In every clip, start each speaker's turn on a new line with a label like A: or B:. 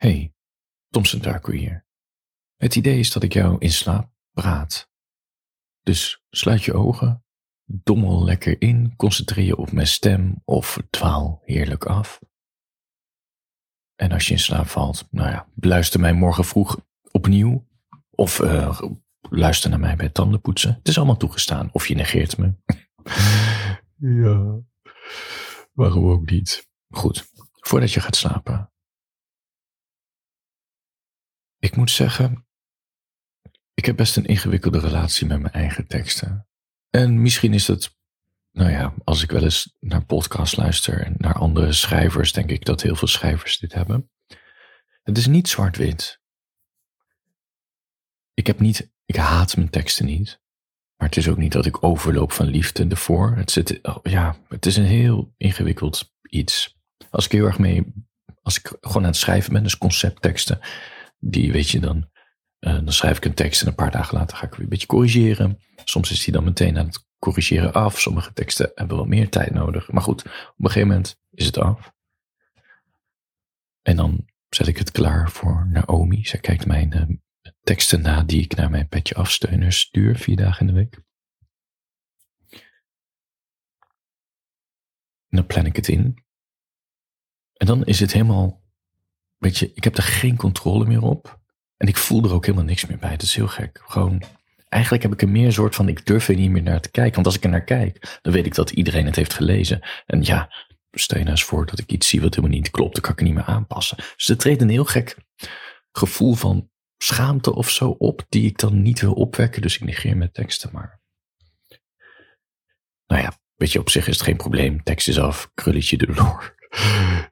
A: Hey, Thompson Darko hier. Het idee is dat ik jou in slaap praat. Dus sluit je ogen, dommel lekker in, concentreer je op mijn stem of dwaal heerlijk af. En als je in slaap valt, nou ja, luister mij morgen vroeg opnieuw. Of uh, luister naar mij bij tandenpoetsen. Het is allemaal toegestaan. Of je negeert me. ja, waarom ook niet? Goed, voordat je gaat slapen, ik moet zeggen, ik heb best een ingewikkelde relatie met mijn eigen teksten. En misschien is het, nou ja, als ik wel eens naar podcasts luister en naar andere schrijvers, denk ik dat heel veel schrijvers dit hebben. Het is niet zwart-wit. Ik heb niet, ik haat mijn teksten niet. Maar het is ook niet dat ik overloop van liefde ervoor. Het, zit, oh, ja, het is een heel ingewikkeld iets. Als ik heel erg mee, als ik gewoon aan het schrijven ben, dus conceptteksten, die weet je dan, uh, dan schrijf ik een tekst en een paar dagen later ga ik weer een beetje corrigeren. Soms is die dan meteen aan het corrigeren af. Sommige teksten hebben wel meer tijd nodig. Maar goed, op een gegeven moment is het af. En dan zet ik het klaar voor Naomi. Zij kijkt mijn uh, teksten na die ik naar mijn petje afsteuners stuur, vier dagen in de week. En dan plan ik het in. En dan is het helemaal weet je, ik heb er geen controle meer op. En ik voel er ook helemaal niks meer bij. Dat is heel gek. Gewoon, eigenlijk heb ik er meer soort van, ik durf er niet meer naar te kijken. Want als ik er naar kijk, dan weet ik dat iedereen het heeft gelezen. En ja, stel je nou eens voor dat ik iets zie wat helemaal niet klopt, dan kan ik er niet meer aanpassen. Dus er treedt een heel gek gevoel van schaamte of zo op, die ik dan niet wil opwekken. Dus ik negeer mijn teksten maar. Nou ja, weet je, op zich is het geen probleem. Tekst is af, krulletje erdoor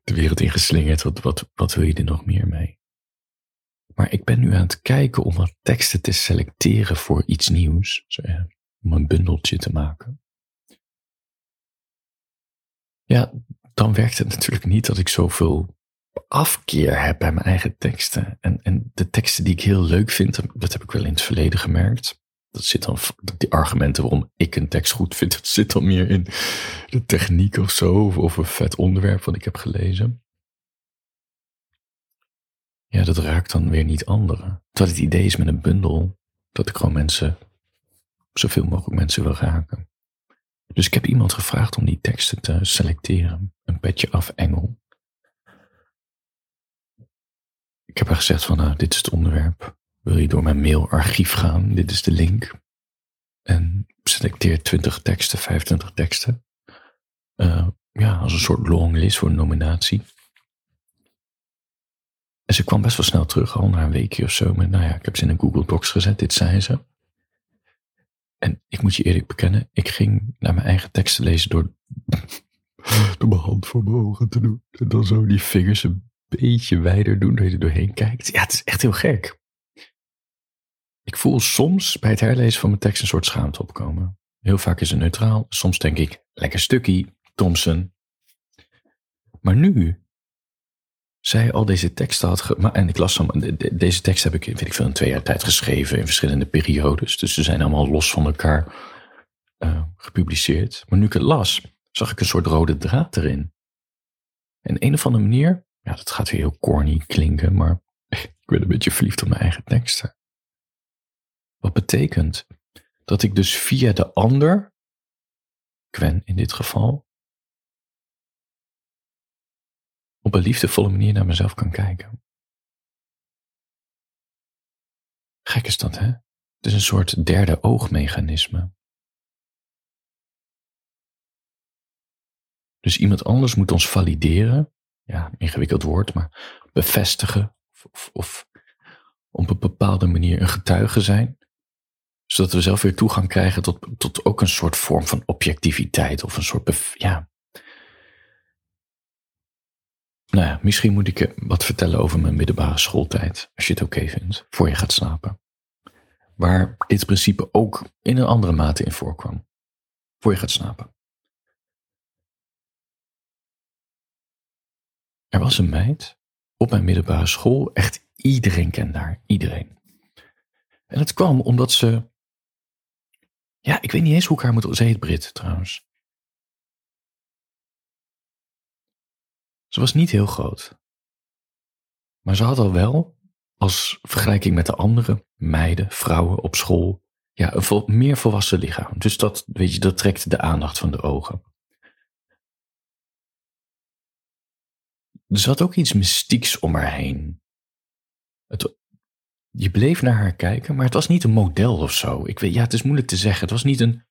A: de wereld ingeslingerd. Wat, wat, wat wil je er nog meer mee? Maar ik ben nu aan het kijken om wat teksten te selecteren voor iets nieuws. Om een bundeltje te maken. Ja, dan werkt het natuurlijk niet dat ik zoveel afkeer heb bij mijn eigen teksten. En, en de teksten die ik heel leuk vind, dat heb ik wel in het verleden gemerkt dat zit dan, die argumenten waarom ik een tekst goed vind, dat zit dan meer in de techniek of zo, of, een vet onderwerp wat ik heb gelezen. Ja, dat raakt dan weer niet anderen. Terwijl het idee is met een bundel dat ik gewoon mensen, zoveel mogelijk mensen wil raken. Dus ik heb iemand gevraagd om die teksten te selecteren. Een petje af Engel. Ik heb haar gezegd van, nou, dit is het onderwerp. Wil je door mijn mailarchief gaan? Dit is de link. En selecteer 20 teksten, 25 teksten. Uh, ja, als een soort longlist voor een nominatie. En ze kwam best wel snel terug, al na een weekje of zo. Met, nou ja, ik heb ze in een Google Docs gezet, dit zei ze. En ik moet je eerlijk bekennen, ik ging naar mijn eigen teksten lezen door, door mijn hand voor mijn ogen te doen. En dan zo die vingers een beetje wijder doen, dat je er doorheen kijkt. Ja, het is echt heel gek. Ik voel soms bij het herlezen van mijn tekst een soort schaamte opkomen. Heel vaak is het neutraal. Soms denk ik, lekker stukje, Thompson. Maar nu, zij al deze teksten had, maar, en ik las hem, deze tekst heb ik, weet ik veel, in twee jaar tijd geschreven in verschillende periodes. Dus ze zijn allemaal los van elkaar uh, gepubliceerd. Maar nu ik het las, zag ik een soort rode draad erin. En een of andere manier, ja, dat gaat weer heel corny klinken, maar ik ben een beetje verliefd op mijn eigen teksten. Wat betekent dat ik dus via de ander, Gwen in dit geval, op een liefdevolle manier naar mezelf kan kijken. Gek is dat, hè? Het is een soort derde oogmechanisme. Dus iemand anders moet ons valideren, ja, ingewikkeld woord, maar bevestigen of, of op een bepaalde manier een getuige zijn zodat we zelf weer toegang krijgen tot, tot ook een soort vorm van objectiviteit of een soort, ja. Nou ja, misschien moet ik je wat vertellen over mijn middelbare schooltijd, als je het oké vindt, voor je gaat slapen. Waar dit principe ook in een andere mate in voorkwam, voor je gaat slapen. Er was een meid op mijn middelbare school, echt iedereen kende haar, iedereen. En het kwam omdat ze ja, ik weet niet eens hoe ik haar moet... Ze heet Brit trouwens. Ze was niet heel groot. Maar ze had al wel, als vergelijking met de andere meiden, vrouwen op school, ja, een meer volwassen lichaam. Dus dat, weet je, dat trekt de aandacht van de ogen. Er zat ook iets mystieks om haar heen. Het, je bleef naar haar kijken, maar het was niet een model of zo. Ik weet, ja, het is moeilijk te zeggen. Het was niet een.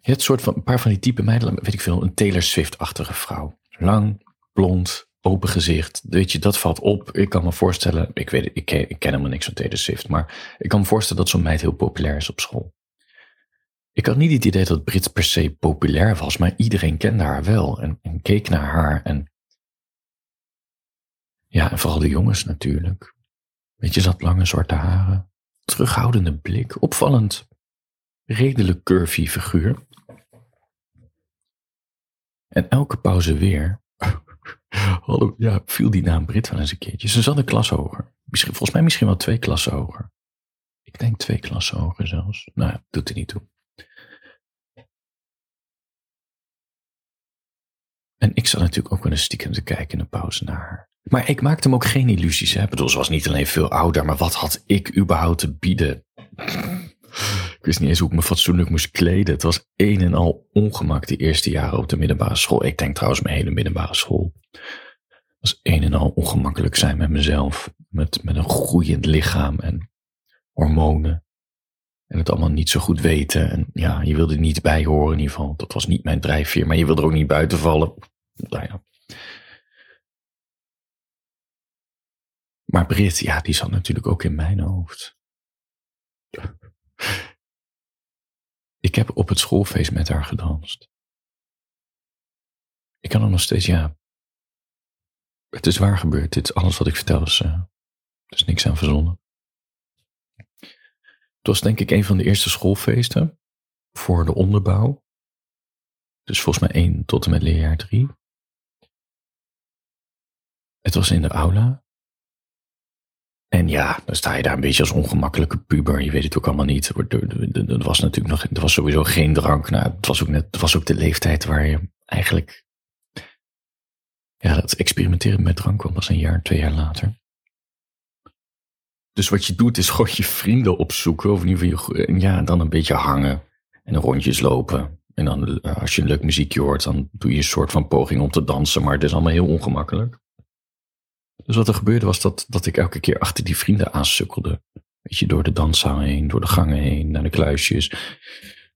A: Je hebt soort van een paar van die type meiden, weet ik veel, een Taylor Swift-achtige vrouw. Lang, blond, open gezicht. Weet je, dat valt op. Ik kan me voorstellen, ik weet ik ken, ik ken helemaal niks van Taylor Swift, maar ik kan me voorstellen dat zo'n meid heel populair is op school. Ik had niet het idee dat Brit per se populair was, maar iedereen kende haar wel en, en keek naar haar. En ja, en vooral de jongens natuurlijk. Weet je, zat lange zwarte haren, terughoudende blik, opvallend, redelijk curvy figuur. En elke pauze weer Hallo, ja, viel die naam Brit wel eens een keertje. Ze zat een klas hoger. Misschien, volgens mij misschien wel twee klassen hoger. Ik denk twee klassen hoger zelfs. Nou doet er niet toe. En ik zat natuurlijk ook wel een stiekem te kijken in de pauze naar haar. Maar ik maakte hem ook geen illusies. Hè? Ik bedoel, ze was niet alleen veel ouder, maar wat had ik überhaupt te bieden? Ik wist niet eens hoe ik me fatsoenlijk moest kleden. Het was een en al ongemak die eerste jaren op de middelbare school. Ik denk trouwens mijn hele middelbare school. Het was een en al ongemakkelijk zijn met mezelf. Met, met een groeiend lichaam en hormonen. En het allemaal niet zo goed weten. En ja, je wilde er niet bij horen in ieder geval. Dat was niet mijn drijfveer. Maar je wilde er ook niet buiten vallen. Nou ja. Maar Brit, ja, die zat natuurlijk ook in mijn hoofd. Ik heb op het schoolfeest met haar gedanst. Ik kan er nog steeds, ja. Het is waar gebeurd. Dit, alles wat ik vertel is, uh, is niks aan verzonnen. Het was denk ik een van de eerste schoolfeesten voor de onderbouw. Dus volgens mij één tot en met leerjaar drie. Het was in de aula. En ja, dan sta je daar een beetje als ongemakkelijke puber. Je weet het ook allemaal niet. Er was natuurlijk nog, er was sowieso geen drank. Nou, het was ook net, het was ook de leeftijd waar je eigenlijk, ja, dat experimenteren met drank kwam pas een jaar, twee jaar later. Dus wat je doet is gewoon je vrienden opzoeken. Of in ieder geval, je, ja, dan een beetje hangen. En rondjes lopen. En dan, als je een leuk muziekje hoort, dan doe je een soort van poging om te dansen. Maar het is allemaal heel ongemakkelijk. Dus wat er gebeurde was dat, dat ik elke keer achter die vrienden aansukkelde. Weet je, door de danszaal heen, door de gangen heen, naar de kluisjes.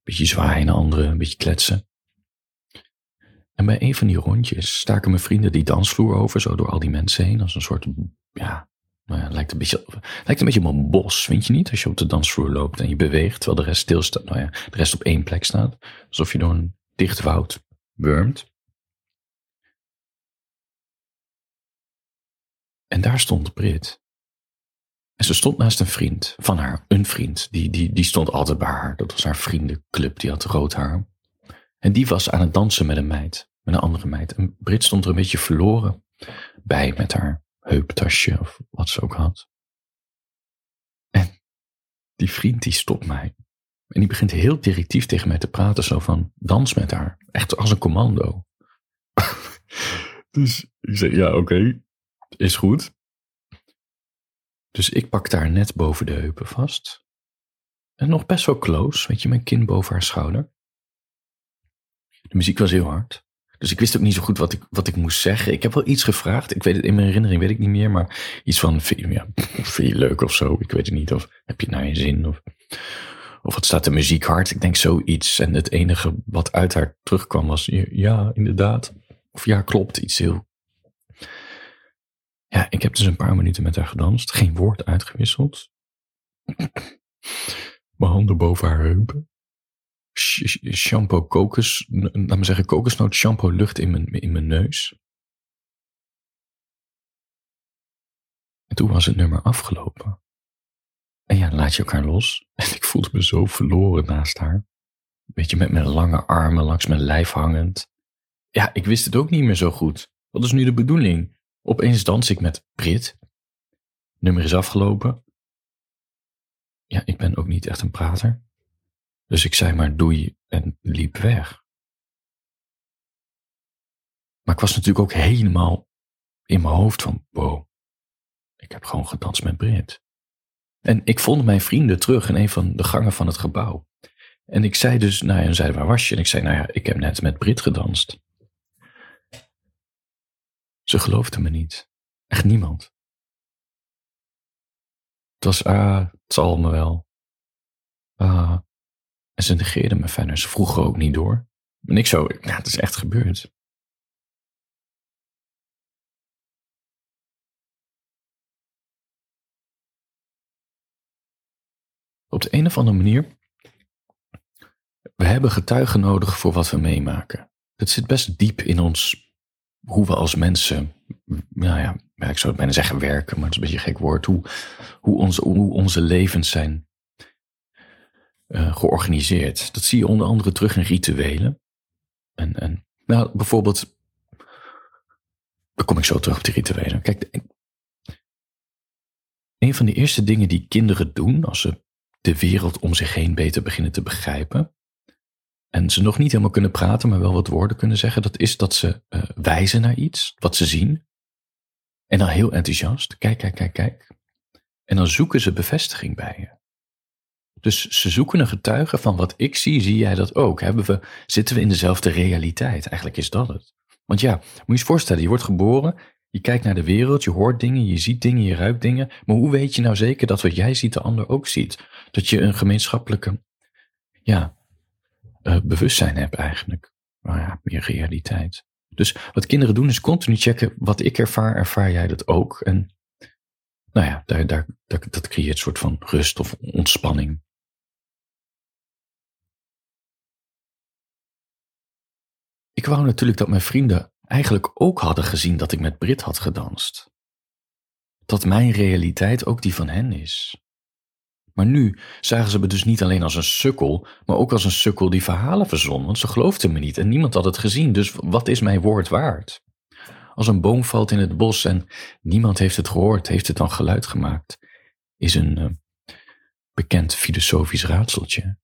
A: Beetje zwaaien naar anderen, een beetje kletsen. En bij een van die rondjes staken mijn vrienden die dansvloer over, zo door al die mensen heen, als een soort, ja, nou ja, lijkt een beetje, lijkt een beetje op een bos, vind je niet? Als je op de dansvloer loopt en je beweegt, terwijl de rest stilstaat, nou ja, de rest op één plek staat. Alsof je door een dicht woud wurmt. En daar stond Brit. En ze stond naast een vriend van haar, een vriend. Die, die, die stond altijd bij haar. Dat was haar vriendenclub, die had rood haar. En die was aan het dansen met een meid, met een andere meid. En Brit stond er een beetje verloren bij met haar heuptasje of wat ze ook had. En die vriend die stopt mij. En die begint heel directief tegen mij te praten, zo van dans met haar. Echt als een commando. dus ik zeg ja, oké. Is goed. Dus ik pak daar net boven de heupen vast. En nog best wel close, weet je, mijn kin boven haar schouder. De muziek was heel hard. Dus ik wist ook niet zo goed wat ik, wat ik moest zeggen. Ik heb wel iets gevraagd. Ik weet het in mijn herinnering, weet ik niet meer. Maar iets van, vind je, ja, leuk of zo? Ik weet het niet. Of heb je het naar je zin? Of, of wat staat de muziek hard? Ik denk zoiets. En het enige wat uit haar terugkwam was, ja, inderdaad. Of ja, klopt. Iets heel ja, ik heb dus een paar minuten met haar gedanst. Geen woord uitgewisseld. Mijn handen boven haar heupen. Shampoo kokos, laat me zeggen kokosnoot shampoo lucht in mijn, in mijn neus. En toen was het nummer afgelopen. En ja, laat je elkaar los. En ik voelde me zo verloren naast haar. Beetje met mijn lange armen langs mijn lijf hangend. Ja, ik wist het ook niet meer zo goed. Wat is nu de bedoeling? Opeens dans ik met Brit. Nummer is afgelopen. Ja, ik ben ook niet echt een prater. Dus ik zei maar doei en liep weg. Maar ik was natuurlijk ook helemaal in mijn hoofd van, wow, heb gewoon gedanst met Brit. En ik vond mijn vrienden terug in een van de gangen van het gebouw. En ik zei dus, nou ja, en zeiden waar was je? En ik zei, nou ja, ik heb net met Brit gedanst. Ze geloofden me niet. Echt niemand. Het was, ah, het zal me wel. Ah. En ze negeerden me verder. Ze vroegen ook niet door. En ik zo, ja, het is echt gebeurd. Op de een of andere manier, we hebben getuigen nodig voor wat we meemaken. Het zit best diep in ons, hoe we als mensen, nou ja, ik zou het bijna zeggen werken, maar het is een beetje een gek woord, hoe, hoe, onze, hoe onze levens zijn uh, georganiseerd. Dat zie je onder andere terug in rituelen. En, en nou, bijvoorbeeld, dan kom ik zo terug op die rituelen. Kijk, een van de eerste dingen die kinderen doen als ze de wereld om zich heen beter beginnen te begrijpen. En ze nog niet helemaal kunnen praten, maar wel wat woorden kunnen zeggen. Dat is dat ze uh, wijzen naar iets, wat ze zien. En dan heel enthousiast. Kijk, kijk, kijk, kijk. En dan zoeken ze bevestiging bij je. Dus ze zoeken een getuige van wat ik zie, zie jij dat ook. Hebben we, zitten we in dezelfde realiteit? Eigenlijk is dat het. Want ja, moet je je voorstellen, je wordt geboren, je kijkt naar de wereld, je hoort dingen, je ziet dingen, je ruikt dingen. Maar hoe weet je nou zeker dat wat jij ziet de ander ook ziet? Dat je een gemeenschappelijke ja, uh, bewustzijn hebt eigenlijk. Maar ja, meer realiteit. Dus wat kinderen doen is continu checken wat ik ervaar, ervaar jij dat ook? En nou ja, daar, daar, dat, dat creëert een soort van rust of ontspanning. Ik wou natuurlijk dat mijn vrienden eigenlijk ook hadden gezien dat ik met Brit had gedanst. Dat mijn realiteit ook die van hen is. Maar nu zagen ze me dus niet alleen als een sukkel, maar ook als een sukkel die verhalen verzon, want ze geloofden me niet en niemand had het gezien, dus wat is mijn woord waard? Als een boom valt in het bos en niemand heeft het gehoord, heeft het dan geluid gemaakt, is een uh, bekend filosofisch raadseltje.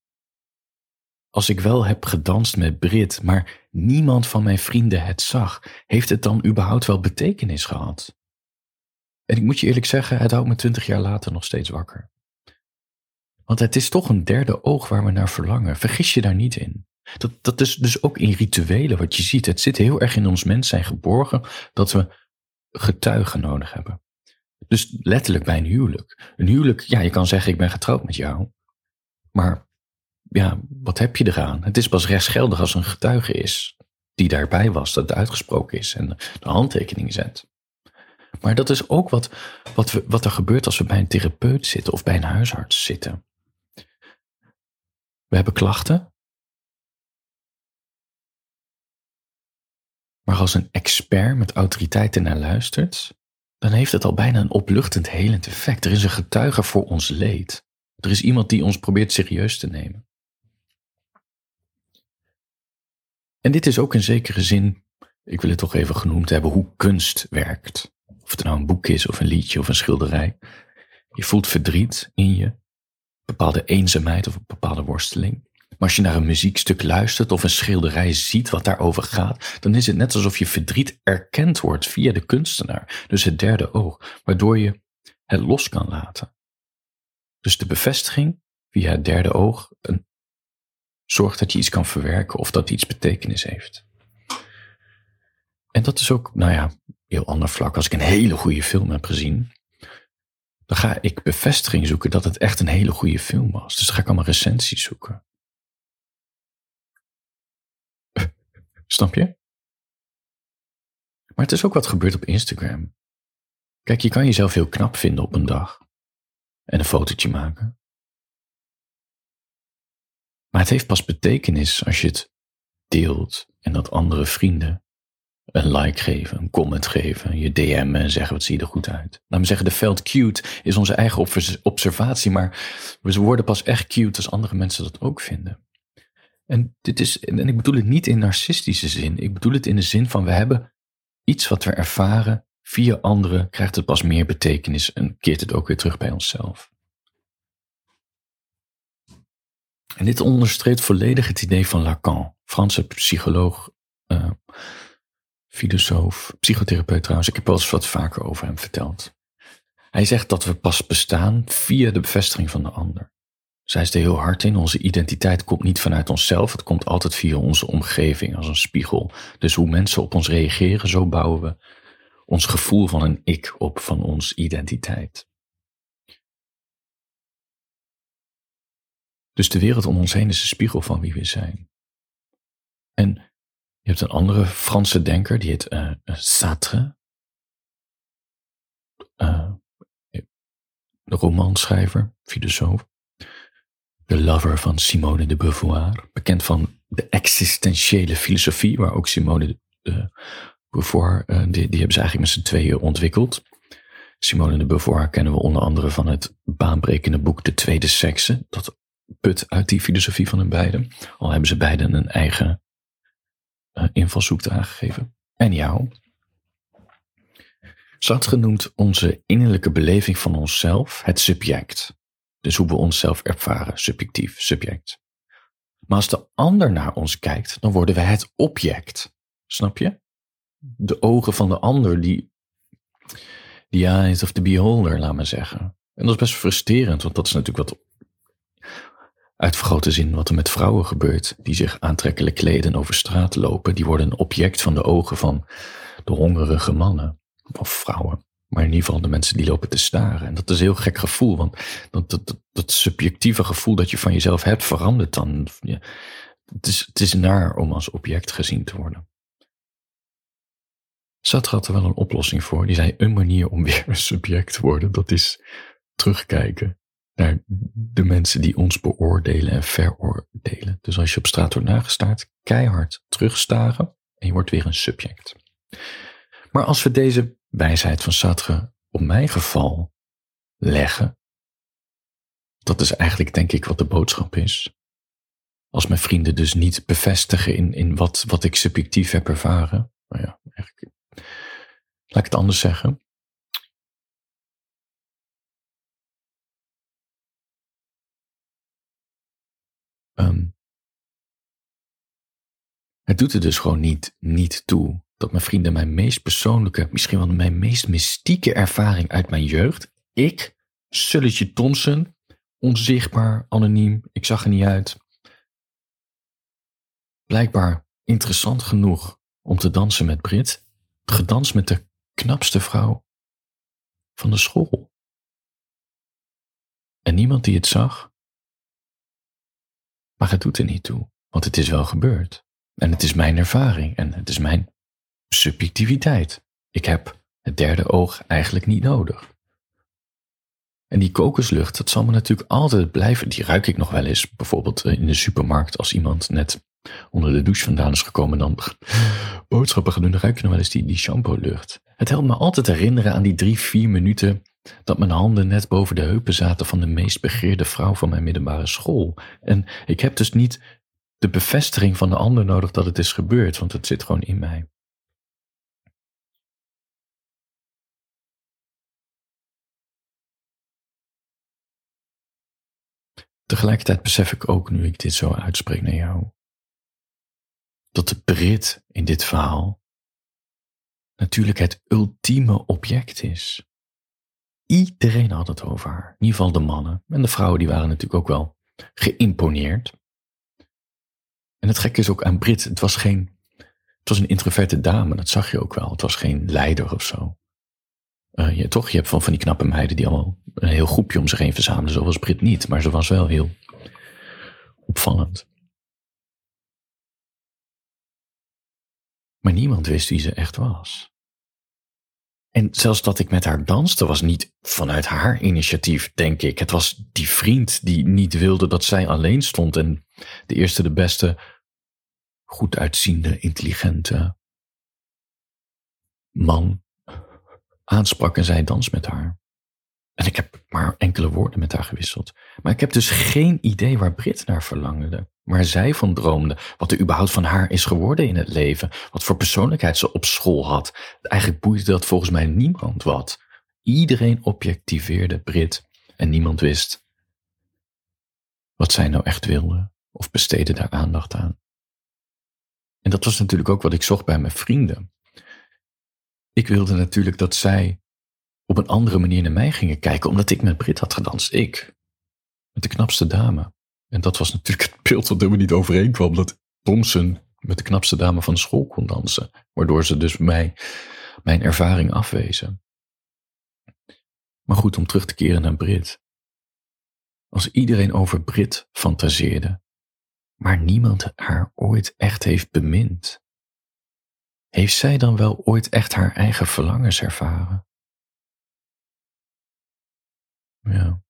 A: Als ik wel heb gedanst met Brit, maar niemand van mijn vrienden het zag, heeft het dan überhaupt wel betekenis gehad? En ik moet je eerlijk zeggen, het houdt me twintig jaar later nog steeds wakker. Want het is toch een derde oog waar we naar verlangen. Vergis je daar niet in. Dat, dat is dus ook in rituelen wat je ziet. Het zit heel erg in ons mens zijn geborgen dat we getuigen nodig hebben. Dus letterlijk bij een huwelijk. Een huwelijk, ja, je kan zeggen ik ben getrouwd met jou. Maar ja, wat heb je eraan? Het is pas rechtsgeldig als een getuige is die daarbij was, dat het uitgesproken is en de handtekening zet. Maar dat is ook wat, wat, we, wat er gebeurt als we bij een therapeut zitten of bij een huisarts zitten. We hebben klachten. Maar als een expert met autoriteit ernaar luistert, dan heeft het al bijna een opluchtend helend effect. Er is een getuige voor ons leed. Er is iemand die ons probeert serieus te nemen. En dit is ook in zekere zin, ik wil het toch even genoemd hebben, hoe kunst werkt. Of het nou een boek is of een liedje of een schilderij. Je voelt verdriet in je, bepaalde eenzaamheid of een bepaalde worsteling. Maar als je naar een muziekstuk luistert of een schilderij ziet wat daarover gaat, dan is het net alsof je verdriet erkend wordt via de kunstenaar, dus het derde oog, waardoor je het los kan laten. Dus de bevestiging via het derde oog een, zorgt dat je iets kan verwerken of dat iets betekenis heeft. En dat is ook, nou ja, heel ander vlak. Als ik een hele goede film heb gezien, dan ga ik bevestiging zoeken dat het echt een hele goede film was. Dus dan ga ik allemaal recensies zoeken. Snap je? Maar het is ook wat gebeurt op Instagram. Kijk, je kan jezelf heel knap vinden op een dag en een fotootje maken. Maar het heeft pas betekenis als je het deelt en dat andere vrienden een like geven, een comment geven, je DM en zeggen wat zie je er goed uit. Laat me zeggen, de veld cute is onze eigen observatie, maar we worden pas echt cute als andere mensen dat ook vinden. En, dit is, en ik bedoel het niet in narcistische zin. Ik bedoel het in de zin van we hebben iets wat we ervaren via anderen, krijgt het pas meer betekenis en keert het ook weer terug bij onszelf. En dit onderstreept volledig het idee van Lacan, Franse psycholoog, uh, filosoof, psychotherapeut trouwens. Ik heb wel eens wat vaker over hem verteld. Hij zegt dat we pas bestaan via de bevestiging van de ander. Zij is er heel hard in. Onze identiteit komt niet vanuit onszelf. Het komt altijd via onze omgeving als een spiegel. Dus hoe mensen op ons reageren, zo bouwen we ons gevoel van een ik op, van ons identiteit. Dus de wereld om ons heen is een spiegel van wie we zijn. En hebt een andere Franse denker, die heet uh, Sartre. Uh, de romanschrijver, filosoof. De lover van Simone de Beauvoir. Bekend van de existentiële filosofie, waar ook Simone de Beauvoir, uh, die, die hebben ze eigenlijk met z'n tweeën ontwikkeld. Simone de Beauvoir kennen we onder andere van het baanbrekende boek De Tweede Sekse. Dat put uit die filosofie van hun beiden. Al hebben ze beiden een eigen invalshoek aangegeven. En jou. Sartre noemt onze innerlijke beleving van onszelf het subject. Dus hoe we onszelf ervaren, subjectief, subject. Maar als de ander naar ons kijkt, dan worden we het object. Snap je? De ogen van de ander, die. The eyes of the beholder, laat maar zeggen. En dat is best frustrerend, want dat is natuurlijk wat uit vergrote zin wat er met vrouwen gebeurt, die zich aantrekkelijk kleden en over straat lopen, die worden een object van de ogen van de hongerige mannen of vrouwen. Maar in ieder geval de mensen die lopen te staren. En dat is een heel gek gevoel, want dat, dat, dat, subjectieve gevoel dat je van jezelf hebt verandert dan. Ja, het, is, het is naar om als object gezien te worden. Sartre had er wel een oplossing voor. Die zei: een manier om weer een subject te worden, dat is terugkijken naar de mensen die ons beoordelen en veroordelen. Dus als je op straat wordt nagestaard, keihard terugstaren en je wordt weer een subject. Maar als we deze wijsheid van Sartre op mijn geval leggen, dat is eigenlijk denk ik wat de boodschap is. Als mijn vrienden dus niet bevestigen in, in wat, wat ik subjectief heb ervaren. Nou ja, eigenlijk, laat ik het anders zeggen. Ehm, het doet er dus gewoon niet, niet toe dat mijn vrienden mijn meest persoonlijke, misschien wel mijn meest mystieke ervaring uit mijn jeugd, ik, Sulletje Thompson, onzichtbaar, anoniem, ik zag er niet uit, blijkbaar interessant genoeg om te dansen met Brit, gedanst met de knapste vrouw van de school. En niemand die het zag, maar het doet er niet toe, want het is wel gebeurd. En het is mijn ervaring en het is mijn subjectiviteit. Ik heb het derde oog eigenlijk niet nodig. En die kokoslucht, dat zal me natuurlijk altijd blijven. Die ruik ik nog wel eens, bijvoorbeeld eh, in de supermarkt, als iemand net onder de douche vandaan is gekomen dan boodschappen gaan doen, dan ruik je nog wel eens die, die shampoo-lucht. Het helpt me altijd herinneren aan die drie, vier minuten dat mijn handen net boven de heupen zaten van de meest begeerde vrouw van mijn middelbare school. En ik heb dus niet de bevestiging van de ander nodig dat het is gebeurd, want het zit gewoon in mij. Tegelijkertijd besef ik ook, nu ik dit zo uitspreek naar jou, dat de Brit in dit verhaal natuurlijk het ultieme object is. Iedereen had het over haar. In ieder geval de mannen. En de vrouwen die waren natuurlijk ook wel geïmponeerd. En het gekke is ook aan Brit, het was geen, het was een introverte dame, dat zag je ook wel. Het was geen leider of zo. Uh, je, toch, je hebt van, van die knappe meiden die allemaal een heel groepje om zich heen verzamelen. Zo was Brit niet, maar ze was wel heel opvallend. Maar niemand wist wie ze echt was. En zelfs dat ik met haar danste was niet vanuit haar initiatief, denk ik. Het was die vriend die niet wilde dat zij alleen stond en de eerste, de beste, goed uitziende, intelligente man aansprak en zei dans met haar. En ik heb maar enkele woorden met haar gewisseld. Maar ik heb dus geen idee waar Brit naar verlangde. Waar zij van droomde. Wat er überhaupt van haar is geworden in het leven. Wat voor persoonlijkheid ze op school had. Eigenlijk boeide dat volgens mij niemand wat. Iedereen objectiveerde Brit. En niemand wist wat zij nou echt wilde. Of besteedde daar aandacht aan. En dat was natuurlijk ook wat ik zocht bij mijn vrienden. Ik wilde natuurlijk dat zij op een andere manier naar mij gingen kijken, omdat ik met Brit had gedanst. Ik. Met de knapste dame. En dat was natuurlijk het beeld wat helemaal niet overeenkwam. Dat Thompson met de knapste dame van school kon dansen. Waardoor ze dus mij, mijn ervaring afwezen. Maar goed, om terug te keren naar Brit. Als iedereen over Brit fantaseerde, maar niemand haar ooit echt heeft bemind, heeft zij dan wel ooit echt haar eigen verlangens ervaren? Ja.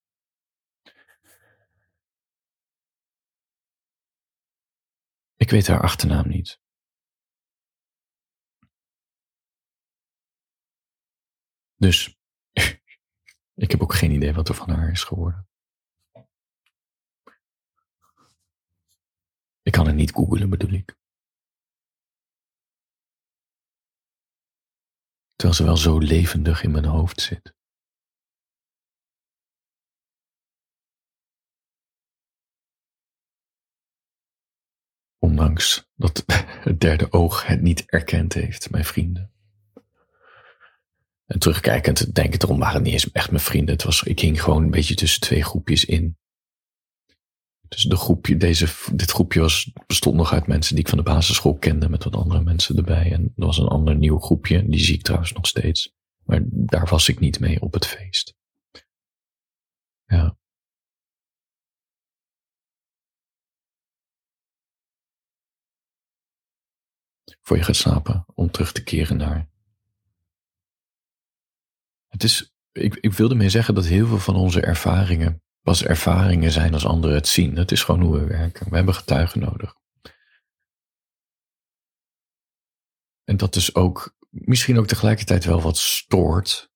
A: Ik weet haar achternaam niet. Dus ik heb ook geen idee wat er van haar is geworden. Ik kan het niet googlen, bedoel ik. Terwijl ze wel zo levendig in mijn hoofd zit. Dat het derde oog het niet erkend heeft, mijn vrienden. En terugkijkend denk ik erom waren niet eens echt mijn vrienden. Het was, ik hing gewoon een beetje tussen twee groepjes in. Dus de groepje, deze, dit groepje was, bestond nog uit mensen die ik van de basisschool kende, met wat andere mensen erbij. En er was een ander nieuw groepje, die zie ik trouwens nog steeds. Maar daar was ik niet mee op het feest. Ja. Voor je gaat slapen, om terug te keren naar. Het is, ik, ik wilde mee zeggen dat heel veel van onze ervaringen pas ervaringen zijn als anderen het zien. Het is gewoon hoe we werken. We hebben getuigen nodig. En dat is ook misschien ook tegelijkertijd wel wat stoort.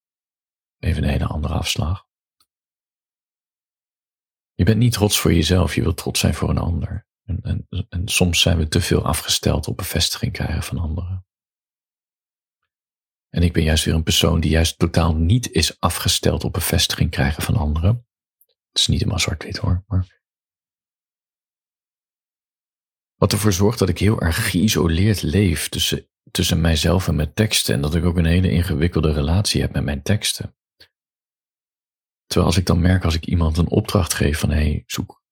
A: Even een hele andere afslag. Je bent niet trots voor jezelf, je wilt trots zijn voor een ander. En, en, soms zijn we te veel afgesteld op bevestiging krijgen van anderen. En ik ben juist weer een persoon die juist totaal niet is afgesteld op bevestiging krijgen van anderen. Het is niet helemaal zwart-wit hoor. Maar... Wat ervoor zorgt dat ik heel erg geïsoleerd leef tussen, tussen mijzelf en mijn teksten. En dat ik ook een hele ingewikkelde relatie heb met mijn teksten. Terwijl als ik dan merk als ik iemand een opdracht geef van hé, hey, zoek,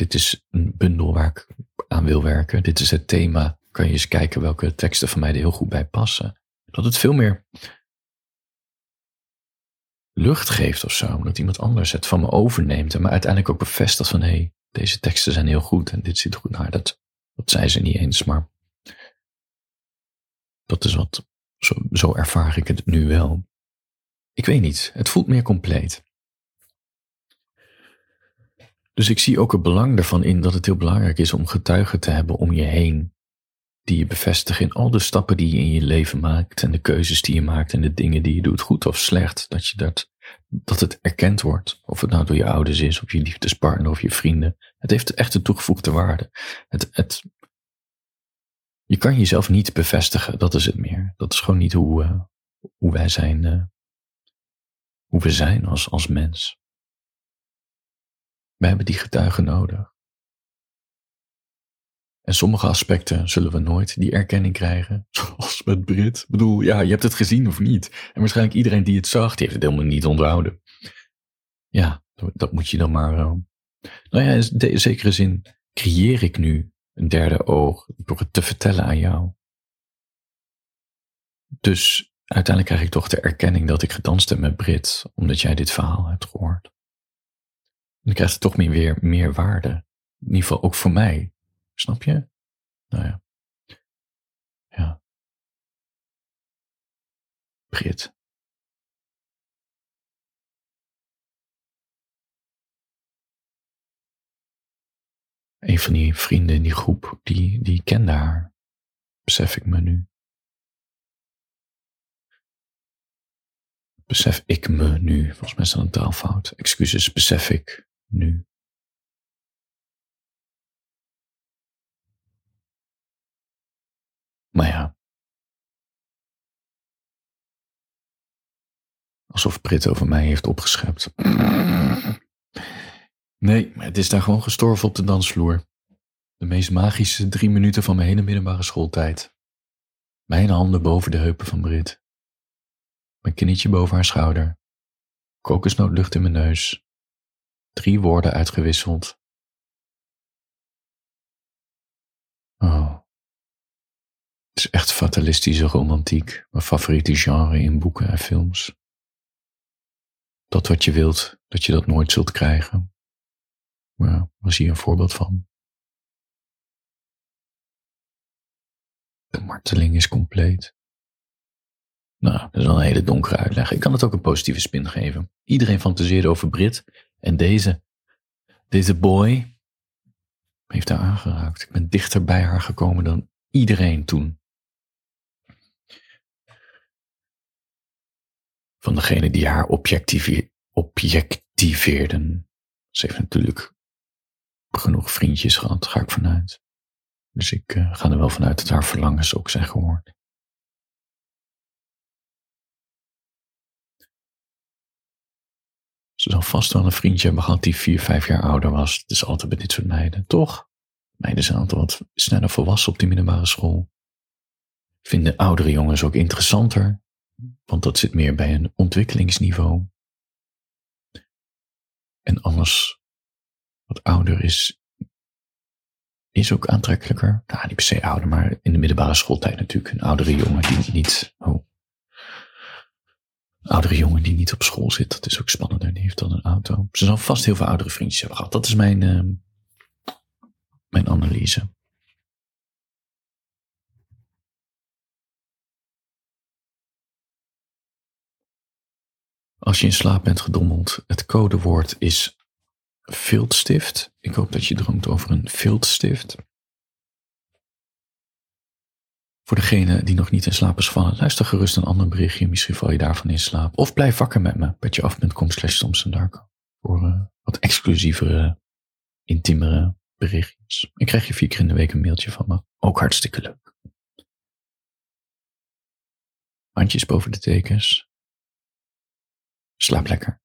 A: dit is een bundel waar ik aan wil werken. Dit is het thema. Kan je eens kijken welke teksten van mij er heel goed bij passen. Dat het veel meer lucht geeft of zo. Omdat iemand anders het van me overneemt en me uiteindelijk ook bevestigt van hé, hey, deze teksten zijn heel goed en dit ziet goed naar. Dat, dat zei ze niet eens, maar dat is wat, zo, zo ervaar ik het nu wel. Ik weet niet, het voelt meer compleet. Dus ik zie ook het belang ervan in dat het heel belangrijk is om getuigen te hebben om je heen die je bevestigen in al de stappen die je in je leven maakt en de keuzes die je maakt en de dingen die je doet, goed of slecht, dat je dat, dat het erkend wordt. Of het nou door je ouders is, of je liefdespartner, of je vrienden. Het heeft echt een toegevoegde waarde. Het, het, je kan jezelf niet bevestigen, dat is het meer. Dat is gewoon niet hoe, uh, hoe wij zijn, uh, hoe we zijn als, als mens. We hebben die getuigen nodig. En sommige aspecten zullen we nooit die erkenning krijgen. Zoals met Brit. Ik bedoel, ja, je hebt het gezien of niet. En waarschijnlijk iedereen die het zag, die heeft het helemaal niet onthouden. Ja, dat moet je dan maar. Uh, nou ja, in zekere zin creëer ik nu een derde oog door het te vertellen aan jou. Dus uiteindelijk krijg ik toch de erkenning dat ik gedanst heb met Brit, omdat jij dit verhaal hebt gehoord. Dan krijgt het toch meer, weer meer waarde. In ieder geval ook voor mij. Snap je? Nou ja. Ja. Brit. Een van die vrienden in die groep, die, die kende haar. Besef ik me nu. Besef ik me nu. Volgens mij is dat een taalfout. Excuses, besef ik nu. Maar ja. Alsof Brit over mij heeft opgeschept. Nee, het is daar gewoon gestorven op de dansvloer. De meest magische drie minuten van mijn hele middelbare schooltijd. Mijn handen boven de heupen van Brit. Mijn knietje boven haar schouder. kokosnootlucht in mijn neus. Drie woorden uitgewisseld. Oh. Het is echt fatalistische romantiek. Mijn favoriete genre in boeken en films. Dat wat je wilt, dat je dat nooit zult krijgen. Maar was hier een voorbeeld van. De marteling is compleet. Nou, dat is wel een hele donkere uitleg. Ik kan het ook een positieve spin geven. Iedereen fantaseerde over Brit. En deze, deze boy, heeft haar aangeraakt. Ik ben dichter bij haar gekomen dan iedereen toen. Van degene die haar objectiveerden. Ze heeft natuurlijk genoeg vriendjes gehad, ga ik vanuit. Dus ik uh, ga er wel vanuit dat haar verlangens ook zijn gehoord. Ze zal vast wel een vriendje hebben gehad die vier, vijf jaar ouder was. Het is altijd bij dit soort meiden, toch? Meiden zijn altijd wat sneller volwassen op die middelbare school. Vinden oudere jongens ook interessanter, want dat zit meer bij een ontwikkelingsniveau. En alles wat ouder is, is ook aantrekkelijker. Nou, niet per se ouder, maar in de middelbare schooltijd natuurlijk. Een oudere jongen die niet, oh, oudere jongen die niet op school zit, dat is ook spannender. Die heeft dan een auto. Ze zal vast heel veel oudere vriendjes hebben gehad. Dat is mijn, uh, mijn analyse. Als je in slaap bent gedommeld, het codewoord is viltstift. Ik hoop dat je droomt over een viltstift. Voor degene die nog niet in slaap is gevallen, luister gerust een ander berichtje. Misschien val je daarvan in slaap. Of blijf wakker met me. Petjeaf.com slash Voor uh, wat exclusievere, intiemere berichtjes. Ik krijg je vier keer in de week een mailtje van me. Ook hartstikke leuk. Handjes boven de tekens. Slaap lekker.